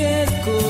que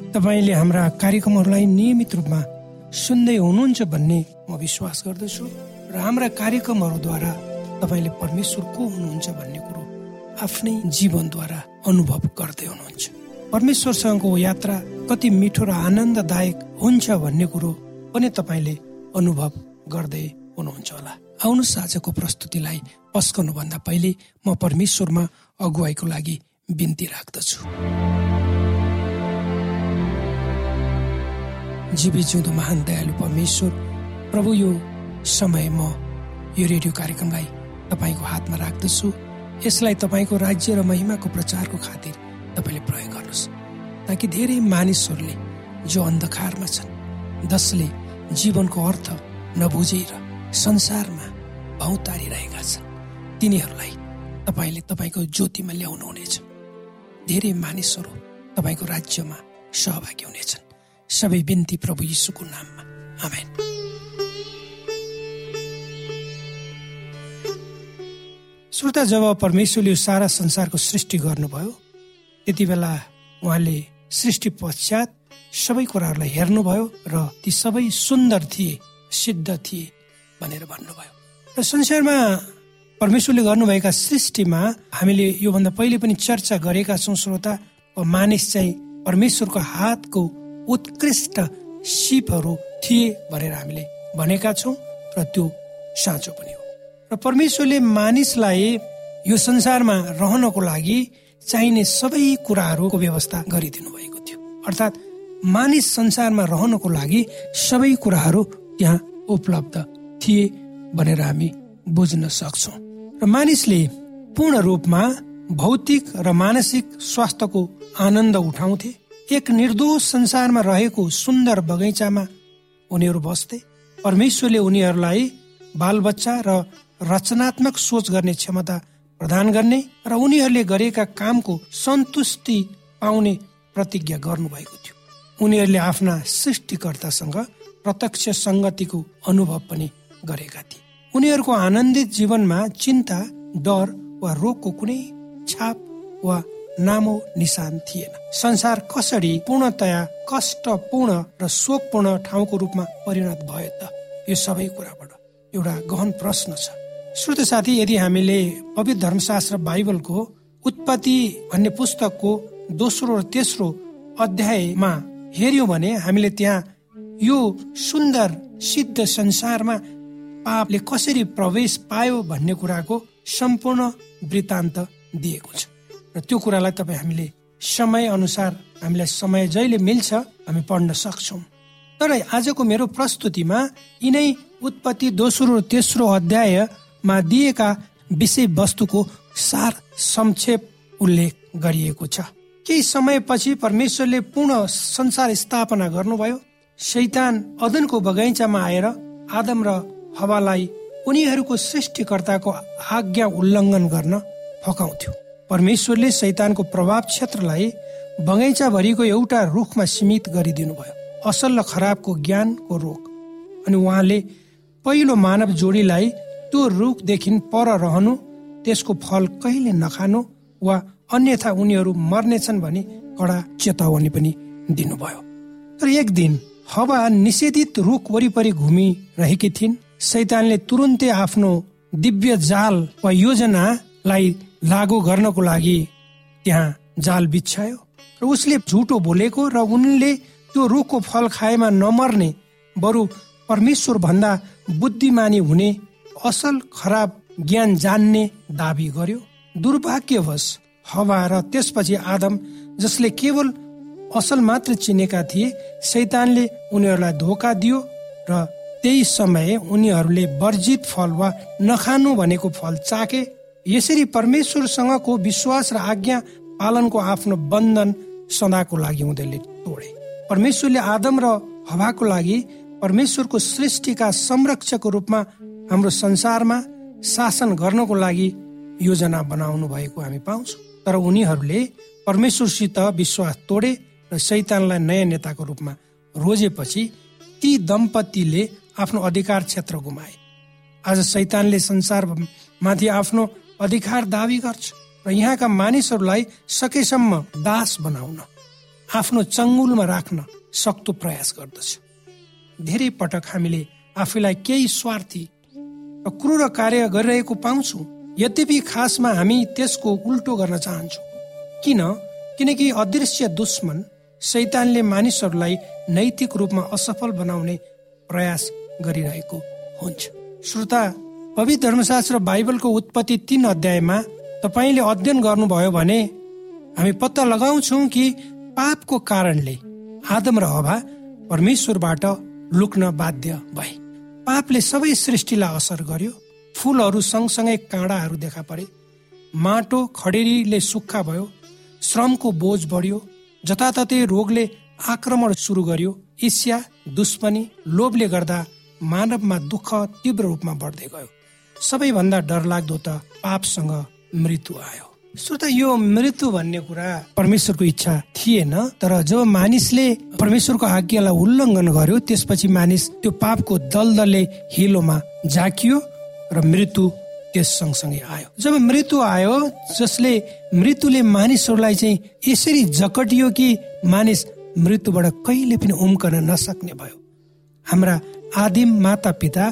तपाईँले हाम्रा कार्यक्रमहरूलाई नियमित रूपमा सुन्दै हुनुहुन्छ भन्ने म विश्वास गर्दछु र हाम्रा कार्यक्रमहरूद्वारा तपाईँले परमेश्वर को हुनुहुन्छ भन्ने कुरो आफ्नै जीवनद्वारा अनुभव गर्दै हुनुहुन्छ। परमेश्वरसँगको यात्रा कति मिठो र आनन्ददायक हुन्छ भन्ने कुरो पनि तपाईँले अनुभव गर्दै हुनुहुन्छ होला। आउनुहोस् आजको प्रस्तुतिलाई पस्कनुभन्दा पहिले म परमेश्वरमा अगुवाईको लागि बिन्ती राख्दछु। जीवी जिउँदो महान दयालु परमेश्वर प्रभु यो समय म यो रेडियो कार्यक्रमलाई तपाईँको हातमा राख्दछु। यसलाई तपाईँको राज्य र महिमाको प्रचारको खातिर तपाईँले प्रयोग गर्नुहोस् ताकि धेरै मानिसहरूले जो अन्धकारमा छन् जसले जीवनको अर्थ नबुझेर संसारमा भौतारिरहेका छन् तिनीहरूलाई तपाईँले तपाईँको ज्योतिमा ल्याउनु हुनेछ धेरै मानिसहरू तपाईँको राज्यमा सहभागी हुनेछन्। सबै बिन्ती प्रभु यीशुको नाममा आमेन श्रोता जब परमेश्वरले सारा संसारको सृष्टि गर्नुभयो त्यति बेला उहाँले सृष्टि पश्चात सबै कुराहरूलाई हेर्नुभयो र ती सबै सुन्दर थिए सिद्ध थिए भनेर भन्नुभयो र संसारमा परमेश्वरले गर्नुभएका सृष्टिमा हामीले योभन्दा पहिले पनि चर्चा गरेका छौँ श्रोता मानिस चाहिँ परमेश्वरको हातको उत्कृष्ट सिपहरू थिए भनेर हामीले भनेका छौँ र त्यो साँचो पनि हो। र परमेश्वरले मानिसलाई यो संसारमा रहनको लागि चाहिने सबै कुराहरूको व्यवस्था गरिदिनु भएको थियो। अर्थात् मानिस संसारमा रहनको लागि सबै कुराहरू त्यहाँ उपलब्ध थिए भनेर हामी बुझ्न सक्छौँ। र मानिसले पूर्ण रूपमा भौतिक र मानसिक स्वास्थ्यको आनन्द उठाउँथे। एक निर्दोष संसारमा रहेको सुन्दर बगैँचामा उनीहरू बस्थे। परमेश्वरले उनीहरूलाई बालबच्चा र रचनात्मक सोच गर्ने क्षमता प्रदान गर्ने र उनीहरूले गरेका कामको सन्तुष्टि पाउने प्रतिज्ञा गर्नुभएको थियो। उनीहरूले आफ्ना सृष्टिकर्तासँग प्रत्यक्ष सङ्गतिको अनुभव पनि गरेका थिए। उनीहरूको आनन्दित जीवनमा चिन्ता डर वा रोगको कुनै छाप वा नामो निशान थिएन। संसार कसरी पूर्णतया कष्टपूर्ण र शोकपूर्ण ठाउँको रूपमा परिणत भयो त? यो सबै कुराबाट एउटा गहन प्रश्न छ। श्रोत साथी यदि हामीले पवित्र धर्मशास्त्र बाइबलको उत्पत्ति भन्ने पुस्तकको दोस्रो र तेस्रो अध्यायमा हेर्यौँ भने हामीले त्यहाँ यो सुन्दर सिद्ध संसारमा पापले कसरी प्रवेश पायो भन्ने कुराको सम्पूर्ण वृत्तान्त दिएको छ। र त्यो कुरालाई तपाईँ हामीले समय अनुसार हामीलाई समय जहिले मिल्छ हामी पढ्न सक्छौँ। तर आजको मेरो प्रस्तुतिमा यिनै उत्पत्ति दोस्रो र तेस्रो अध्यायमा दिएका विषय वस्तुको सार संक्षेप उल्लेख गरिएको छ। केही समयपछि परमेश्वरले पूर्ण संसार स्थापना गर्नुभयो। शैतान अदनको बगैँचामा आएर आदम र हवालाई उनीहरूको सृष्टिकर्ताको आज्ञा उल्लङ्घन गर्न फकाउँथ्यो। परमेश्वरले शैतानको प्रभाव क्षेत्रलाई बगैँचाभरिको एउटा रुखमा सीमित गरिदिनु भयो असल र खराबको ज्ञानको रोग। अनि उहाँले पहिलो मानव जोडीलाई त्यो रुखदेखि पर रहनु त्यसको फल कहिले नखानु वा अन्यथा उनीहरू मर्नेछन् भनी कडा चेतावनी पनि दिनुभयो। तर एक दिन हवा निषेधित रुख वरिपरि घुमिरहेकी थिइन्। सैतानले तुरुन्तै आफ्नो दिव्य जाल वा योजनालाई लागू गर्नको लागि त्यहाँ जाल बिछ्यायो र उसले झुटो बोलेको र उनले त्यो रुखको फल खाएमा नमर्ने बरु परमेश्वर भन्दा बुद्धिमानी हुने असल खराब ज्ञान जान्ने दावी गर्यो। दुर्भाग्यवश हवा र त्यसपछि आदम जसले केवल असल मात्र चिनेका थिए सैतानले उनीहरूलाई धोका दियो र त्यही समय उनीहरूले वर्जित फल वा नखानु भनेको फल चाके यसरी परमेश्वरसँगको विश्वास र आज्ञा पालनको आफ्नो बन्धन सदाको लागि उनीहरूले तोडे। परमेश्वरले आदम र हवाको लागि परमेश्वरको सृष्टिका संरक्षकको रूपमा हाम्रो संसारमा शासन गर्नको लागि योजना बनाउनु भएको हामी पाउँछौँ। तर उनीहरूले परमेश्वरसित विश्वास तोडे र शैतानलाई नयाँ नेताको रूपमा रोजेपछि ती दम्पतिले आफ्नो अधिकार क्षेत्र गुमाए। आज शैतानले संसारमाथि आफ्नो अधिकार दावी गर्छ र यहाँका मानिसहरूलाई सकेसम्म दास बनाउन आफ्नो चङ्गुलमा राख्न सक्दो प्रयास गर्दछ। धेरै पटक हामीले आफूलाई केही स्वार्थी र क्रूर कार्य गरिरहेको पाउँछौँ यद्यपि खासमा हामी त्यसको उल्टो गर्न चाहन्छौँ। किन? किनकि अदृश्य दुश्मन शैतानले मानिसहरूलाई नैतिक रूपमा असफल बनाउने प्रयास गरिरहेको हुन्छ। श्रोता पवित्र धर्मशास्त्र बाइबलको उत्पत्ति तीन अध्यायमा तपाईँले अध्ययन गर्नुभयो भने हामी पत्ता लगाउँछौँ कि पापको कारणले आदम र हवा परमेश्वरबाट लुक्न बाध्य भए। पापले सबै सृष्टिलाई असर गर्यो फुलहरू सँगसँगै काँडाहरू देखा परे माटो खडेरीले सुक्खा भयो श्रमको बोझ बढ्यो जताततै रोगले आक्रमण सुरु गर्यो ईर्ष्या दुश्मनी लोभले गर्दा मानवमा दुःख तीव्र रूपमा बढ्दै गयो। सबैभन्दा डरलाग्दो त पापसँग मृत्यु आयो। श्रोता यो मृत्यु भन्ने कुरा परमेश्वरको इच्छा थिएन तर जब मानिसले परमेश्वरको आज्ञालाई उल्लङ्घन गर्यो त्यसपछि मानिस त्यो पापको दलदलले हिलोमा झाकियो र मृत्यु त्यस सँगसँगै आयो। जब मृत्यु आयो जसले मृत्युले मानिसहरूलाई चाहिँ यसरी जकटियो कि मानिस मृत्युबाट कहिले पनि उम्कन नसक्ने भयो। हाम्रा आदिम माता पिता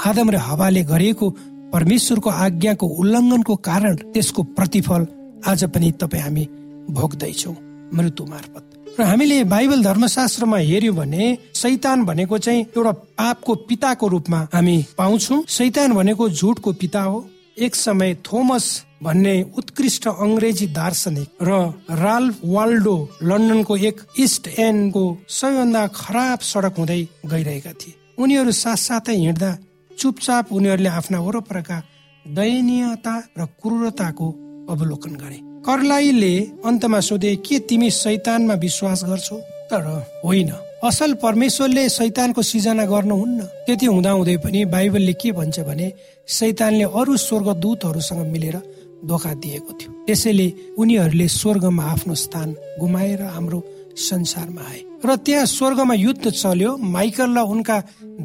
आदम र हवाले गरेको परमेश्वरको आज्ञाको उल्लङ्घनको कारण त्यसको प्रतिफल आज पनि तपाईँ हामी भोग्दैछौँ मृत्यु मार्फत। र हामीले बाइबल धर्मशास्त्रमा हेर्यौँ भने सैतान भनेको चाहिँ एउटा पापको पिताको रूपमा हामी पाउँछौ। सैतान भनेको झुटको पिता हो। एक समय थोमस भन्ने उत्कृष्ट अङ्ग्रेजी दार्शनिक र राल्फ वाल्डो लन्डनको एक इस्ट एन्डको सबैभन्दा खराब सडक हुँदै गइरहेका थिए। उनीहरू साथसाथै हिँड्दा चुपचाप उनीहरूले आफ्ना वरपरका दयनीयता र क्रूरताको अवलोकन गरे। कर्लाईले अन्तमा सोधे के तिमी शैतानमा विश्वास गर्छौ? तर होइन। असल परमेश्वरले शैतानको सिर्जना गर्नुहुन्न। त्यति हुँदाहुँदै पनि बाइबलले के भन्छ भने शैतानले अरू स्वर्गदूतहरूसँग मिलेर धोका दिएको थियो। त्यसैले उनीहरूले स्वर्गमा आफ्नो स्थान गुमाएर हाम्रो संसारमा आए। र त्यहाँ स्वर्गमा युद्ध चल्यो। माइकल र उनका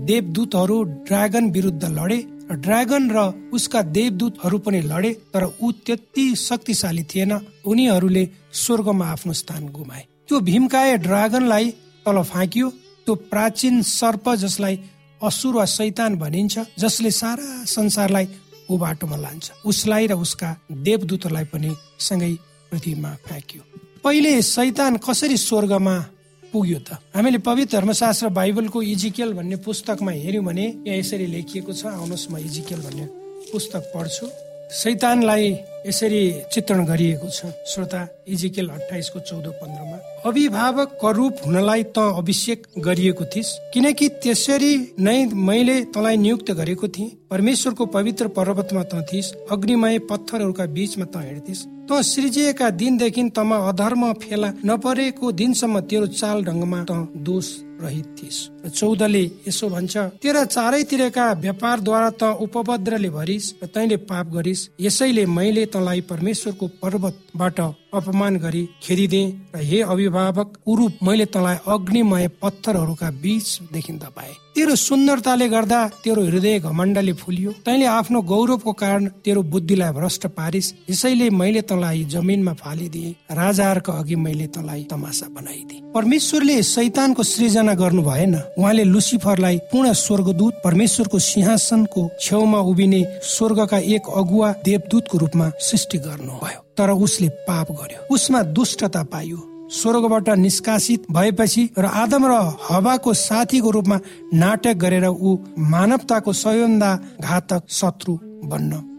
देवदूतहरू ड्रागन विरुद्ध लडे ड्रागन र उसका देवदूतहरू पनि लडे तर ऊ त्यति शक्तिशाली थिएन। उनीहरूले स्वर्गमा आफ्नो स्थान गुमाए। त्यो भीमकाय ड्रागनलाई तल फ्याँकियो त्यो प्राचीन सर्प जसलाई असुर वा शैतान भनिन्छ जसले सारा संसारलाई ऊ बाटोमा लान्छ। उसलाई र उसका देवदूतलाई पनि सँगै पृथ्वीमा फ्याँकियो। पहिले शैतान कसरी स्वर्गमा पुग्यो त? हामीले पवित्र धर्मशास्त्र बाइबलको इजिकेल भन्ने पुस्तकमा हेऱ्यौँ भने यहाँ यसरी लेखिएको छ। आउनुहोस् म इजिकेल भन्ने पुस्तक पढ्छु। सैतानलाई यसरी चित्रण गरिएको छ। श्रोता इजिकेल अठाइसको चौध पन्ध्रमा अभिभावकको रूप हुनलाई त अभिषेक गरिएको थिइस् किनकि त्यसरी नै मैले तँलाई नियुक्त गरेको थिएँ। परमेश्वरको पवित्र पर्वतमा त थिइस् अग्निमय पत्थरहरूका बीचमा त हिँड्थिस्। त सृजिएका दिनदेखि तमा अधर्म फेला नपरेको दिनसम्म तेरो चाल ढङ्गमा त दोष रहित थिइस्। चौधले यसो भन्छ तेरा चारैतिरका व्यापारद्वारा त उपभद्रले भरिस र तैले पाप गरिस। यसैले मैले तँलाई परमेश्वरको पर्वतबाट अपमान गरी खेदिदे र हे अभिभावक उरूप मैले तँलाई अग्निमय पत्थरहरूका बीचदेखि पाए तेरो सुन्दरताले गर्दा तेरो हृदय घमण्डले फुलियो। तैले आफ्नो गौरवको कारण तेरो बुद्धिलाई भ्रष्ट पारिस। यसैले मैले तँलाई जमिनमा फालिदिए। राजाहरूको अघि मैले तँलाई तमासा बनाइदिए। परमेश्वरले शैतानको सृजना गर्नु भएन उहाँले लुसिफरलाई पूर्ण स्वर्गदूत परमेश्वरको सिंहासनको छेउमा उभिने स्वर्गका एक अगुवा देवदूतको रूपमा सृष्टि गर्नुभयो। तर उसले पाप गर्यो। उसमा दुष्टता पाइयो। स्वर्गबाट निष्कासित भएपछि र आदम र हवाको साथीको रूपमा नाटक गरेर ऊ मानवताको सबैभन्दा घातक शत्रु बन्न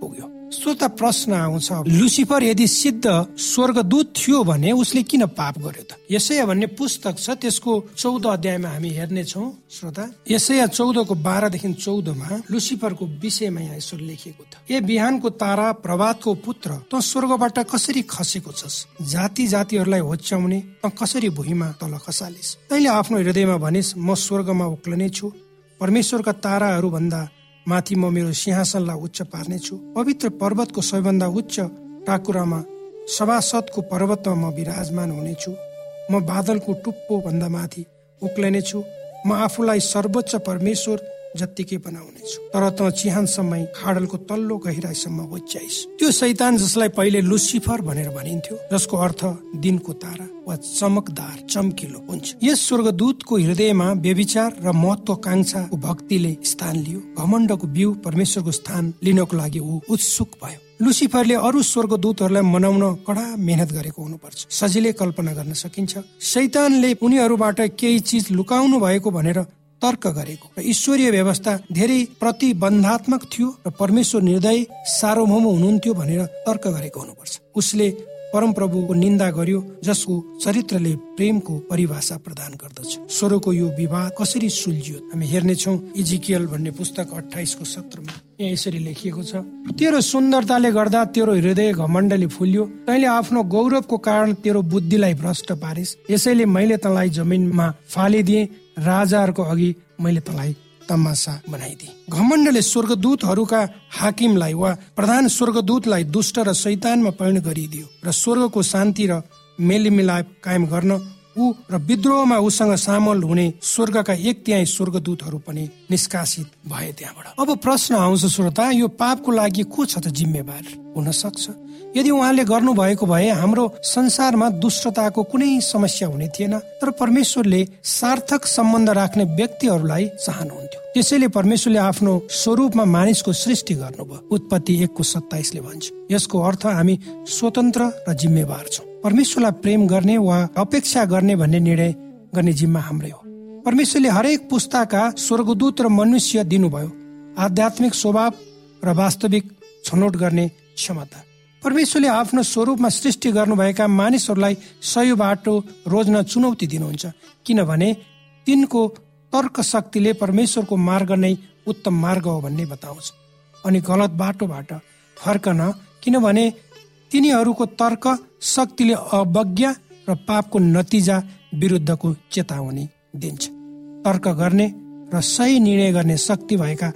श्रोता प्रश्न आउँछ। लुसिफर यदि सिद्ध स्वर्गदूत थियो भने उसले किन पाप गर्यो त? यसैया भन्ने पुस्तक छ त्यसको चौध अध्यायमा हामी हेर्नेछौ। श्रोता यसैया चौधको बाह्रदेखि चौधमा लुसिफरको विषयमा यहाँ यसो लेखिएको छ। ए बिहानको तारा प्रभातको पुत्र त स्वर्गबाट कसरी खसेको छस्? जाति जातिहरूलाई होच्याउने त कसरी भुइँमा तल खसालिस? तैले आफ्नो हृदयमा भनिस म स्वर्गमा उक्लने छु परमेश्वरका ताराहरू भन्दा माथि म मेरो सिंहासनलाई उच्च पार्नेछु। पवित्र पर्वतको सबैभन्दा उच्च टाकुरामा सभासदको पर्वतमा म विराजमान हुनेछु। म बादलको टुप्पो भन्दा माथि उक्लिनेछु। म आफूलाई सर्वोच्च परमेश्वर जत्तिकै बनाउनेछु तर त चिहानसम्म खाडलको तल्लो गहिराईसम्म होच्याइस त्यो शैतान जसलाई पहिले लुसिफर भनेर भनिन्थ्यो जसको अर्थ दिनको तारा वा चमकदार चम्किलो हुन्छ। यस स्वर्गदूतको हृदयमा व्यविचार र महत्वकांक्षाको भक्तिले स्थान लियो। घमण्डको बिउ परमेश्वरको स्थान लिनको लागि ऊ उत्सुक भयो। लुसिफरले अरू स्वर्गदूतहरूलाई मनाउन कडा मेहनत गरेको हुनुपर्छ। सजिलै कल्पना गर्न सकिन्छ। शैतानले उनीहरूबाट केही चिज लुकाउनु भएको भनेर तर्क गरेको र ईश्वरीय व्यवस्था धेरै प्रतिबन्धात्मक थियो र परमेश्वर निर्दय सार्वभौम हुनुहुन्थ्यो भनेर तर्क गरेको हुनुपर्छ। उसले परमप्रभुको निन्दा गर्यो जसको चरित्रले प्रेमको परिभाषा प्रदान गर्दछ। स्वरको यो विवाद कसरी सुल्झियो? हामी हेर्नेछौ इजिकियल भन्ने पुस्तक अठाइसको सत्रमा। यहाँ यसरी लेखिएको छ तेरो सुन्दरताले गर्दा तेरो हृदय घमण्डले फुल्यो। तैले आफ्नो गौरवको कारण तेरो बुद्धिलाई भ्रष्ट पारिस। यसैले मैले तँलाई जमिनमा फालिदिए। राजाहरूको अघि मैले तँलाई तमासा बनाइदिए। घमण्डले स्वर्गदूतहरूका हाकिमलाई वा प्रधान स्वर्गदूतलाई दुष्ट र शैतानमा परिणत गरिदियो र स्वर्गको शान्ति र मेलमिलाप कायम गर्न ऊ र विद्रोहमा उसँग सामल हुने स्वर्गका एक तिहाई स्वर्गदूतहरू पनि निष्कासित भए त्यहाँबाट। अब प्रश्न आउँछ श्रोता यो पापको लागि को छ त जिम्मेवार? हुन सक्छ यदि उहाँले गर्नु भएको भए हाम्रो संसारमा दुष्टताको कुनै समस्या हुने थिएन तर परमेश्वरले सार्थक सम्बन्ध राख्ने व्यक्तिहरूलाई चाहनुहुन्थ्यो। त्यसैले परमेश्वरले आफ्नो स्वरूपमा मानिसको सृष्टि गर्नुभयो। उत्पत्ति एकको सत्ताइसले भन्छ यसको अर्थ हामी स्वतन्त्र र जिम्मेवार छौँ। परमेश्वरलाई प्रेम गर्ने वा अपेक्षा गर्ने भन्ने निर्णय गर्ने जिम्मा हाम्रै हो। परमेश्वरले हरेक पुस्ताका स्वर्गदूत र मनुष्य दिनुभयो। आध्यात्मिक स्वभाव र वास्तविक छनौट गर्ने क्षमता। परमेश्वरले आफ्नो स्वरूपमा सृष्टि गर्नुभएका मानिसहरूलाई सही बाटो रोज्न चुनौती दिनुहुन्छ किनभने तिनको तर्क शक्तिले परमेश्वरको मार्ग नै उत्तम मार्ग हो भन्ने बताउँछ। अनि गलत बाटोबाट फर्कन किनभने तिनीहरूको तर्क शक्तिले अवज्ञा र पापको नतिजा विरुद्धको चेतावनी दिन्छ। तर्क गर्ने र सही निर्णय गर्ने शक्ति भएका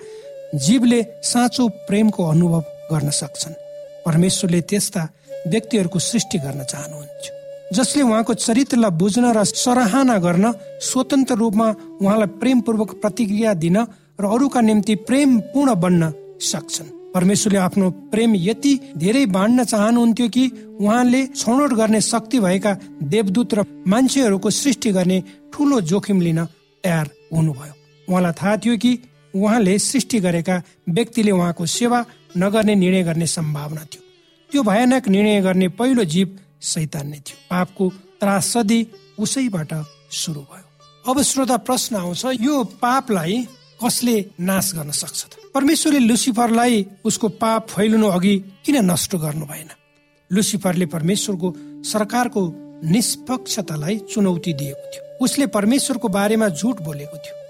जीवले साँचो प्रेमको अनुभव गर्न सक्छन्। परमेश्वरले त्यस्ता व्यक्तिहरूको सृष्टि गर्न चाहनुहुन्छ। जसले उहाँको चरित्रलाई बुझ्न र सराहना गर्न स्वतन्त्र रूपमा उहाँलाई प्रेमपूर्वक प्रतिक्रिया दिन र अरूका निम्ति प्रेमपूर्ण बन्न सक्छन्। परमेश्वरले आफ्नो प्रेम यति धेरै बाँड्न चाहनुहुन्थ्यो कि उहाँले छनौट गर्ने शक्ति भएका देवदूत र मान्छेहरूको सृष्टि गर्ने ठुलो जोखिम लिन तयार हुनुभयो। उहाँलाई थाहा थियो कि उहाँले सृष्टि गरेका व्यक्तिले उहाँको सेवा नगर्ने निर्णय गर्ने सम्भावना थियो। त्यो भयानक निर्णय गर्ने पहिलो जीव सैतान नै थियो। पापको त्रासदी उसैबाट सुरु भयो। अब श्रोता प्रश्न आउँछ यो पापलाई कसले नाश गर्न सक्छ परमेश्वरले लुसिफरलाई उसको पाप फैलिनु अघि किन नष्ट गर्नु भएन? लुसिफरले परमेश्वरको सरकारको निष्पक्षतालाई चुनौती दिएको थियो। उसले परमेश्वरको बारेमा झुट बोलेको थियो।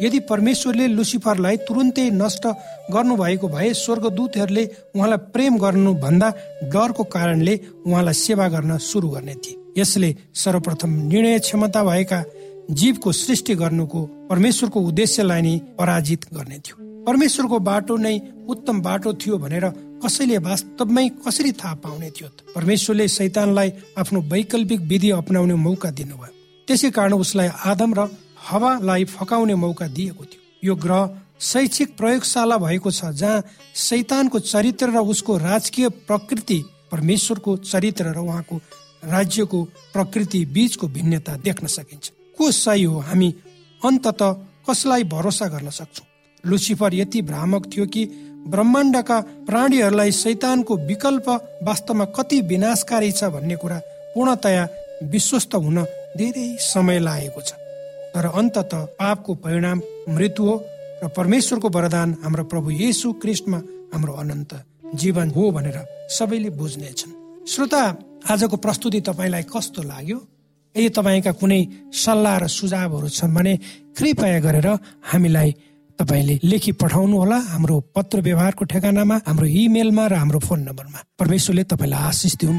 यदि परमेश्वरले लुसिफरलाई तुरुन्तै नष्ट गर्नुभएको भए स्वर्गदूतहरूले उहाँलाई प्रेम गर्नु भन्दा डरको कारणले उहाँलाई सेवा गर्न सुरु गर्ने थिए। यसले सर्वप्रथम निर्णय क्षमता भएका जीवको सृष्टि गर्नुको परमेश्वरको उद्देश्यलाई नै पराजित गर्ने थियो। परमेश्वरको बाटो नै उत्तम बाटो थियो भनेर कसैले वास्तवमै कसरी थाहा पाउने थियो परमेश्वरले शैतानलाई आफ्नो वैकल्पिक विधि अप्नाउने मौका दिनुभयो। त्यसै कारण उसलाई आदम र हावालाई फकाउने मौका दिएको थियो। यो ग्रह शैक्षिक प्रयोगशाला भएको छ जहाँ शैतानको चरित्र र उसको राजकीय प्रकृति परमेश्वरको चरित्र र उहाँको राज्यको प्रकृति बीचको भिन्नता देख्न सकिन्छ। को सही हो हामी अन्तत कसलाई भरोसा गर्न सक्छौ? लुसिफर यति भ्रामक थियो कि ब्रह्माण्डका प्राणीहरूलाई शैतानको विकल्प वास्तवमा कति विनाशकारी छ भन्ने कुरा पूर्णतया विश्वस्त हुन धेरै समय लागेको छ। तर अन्तत पापको परिणाम मृत्यु हो र परमेश्वरको वरदान हाम्रो प्रभु येसु क्रिस्टमा हाम्रो अनन्त जीवन हो भनेर सबैले बुझ्नेछन् श्रोता आजको प्रस्तुति तपाईँलाई कस्तो लाग्यो? यदि तपाईँका कुनै सल्लाह र सुझावहरू छन् भने कृपया गरेर हामीलाई तपाईँले लेखी पठाउनु होला हाम्रो पत्र व्यवहारको ठेगानामा हाम्रो इमेलमा र हाम्रो फोन नम्बरमा। परमेश्वरले तपाईँलाई आशिष दिउन्।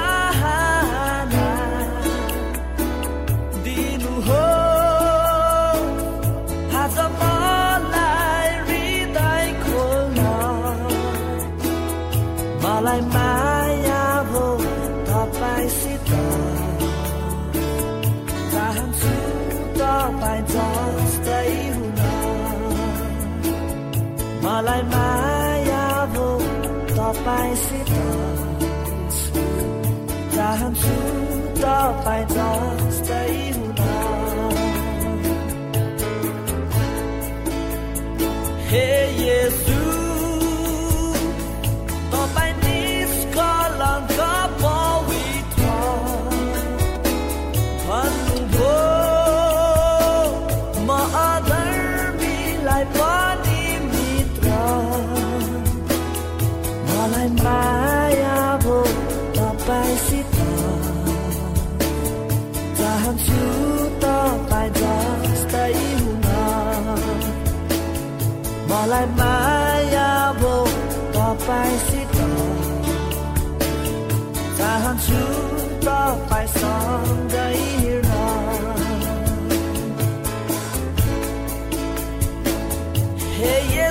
मलाई माया भो तपाईँसित चाहन्छु तपाईँ जस्तै हुन मलाई माया भो तपाईँसित चाहन्छु तपाईँ जस्तै like Maya ต่อไปสิต่อถ้าหันชูต่อไปสองได้รอ Hey yeah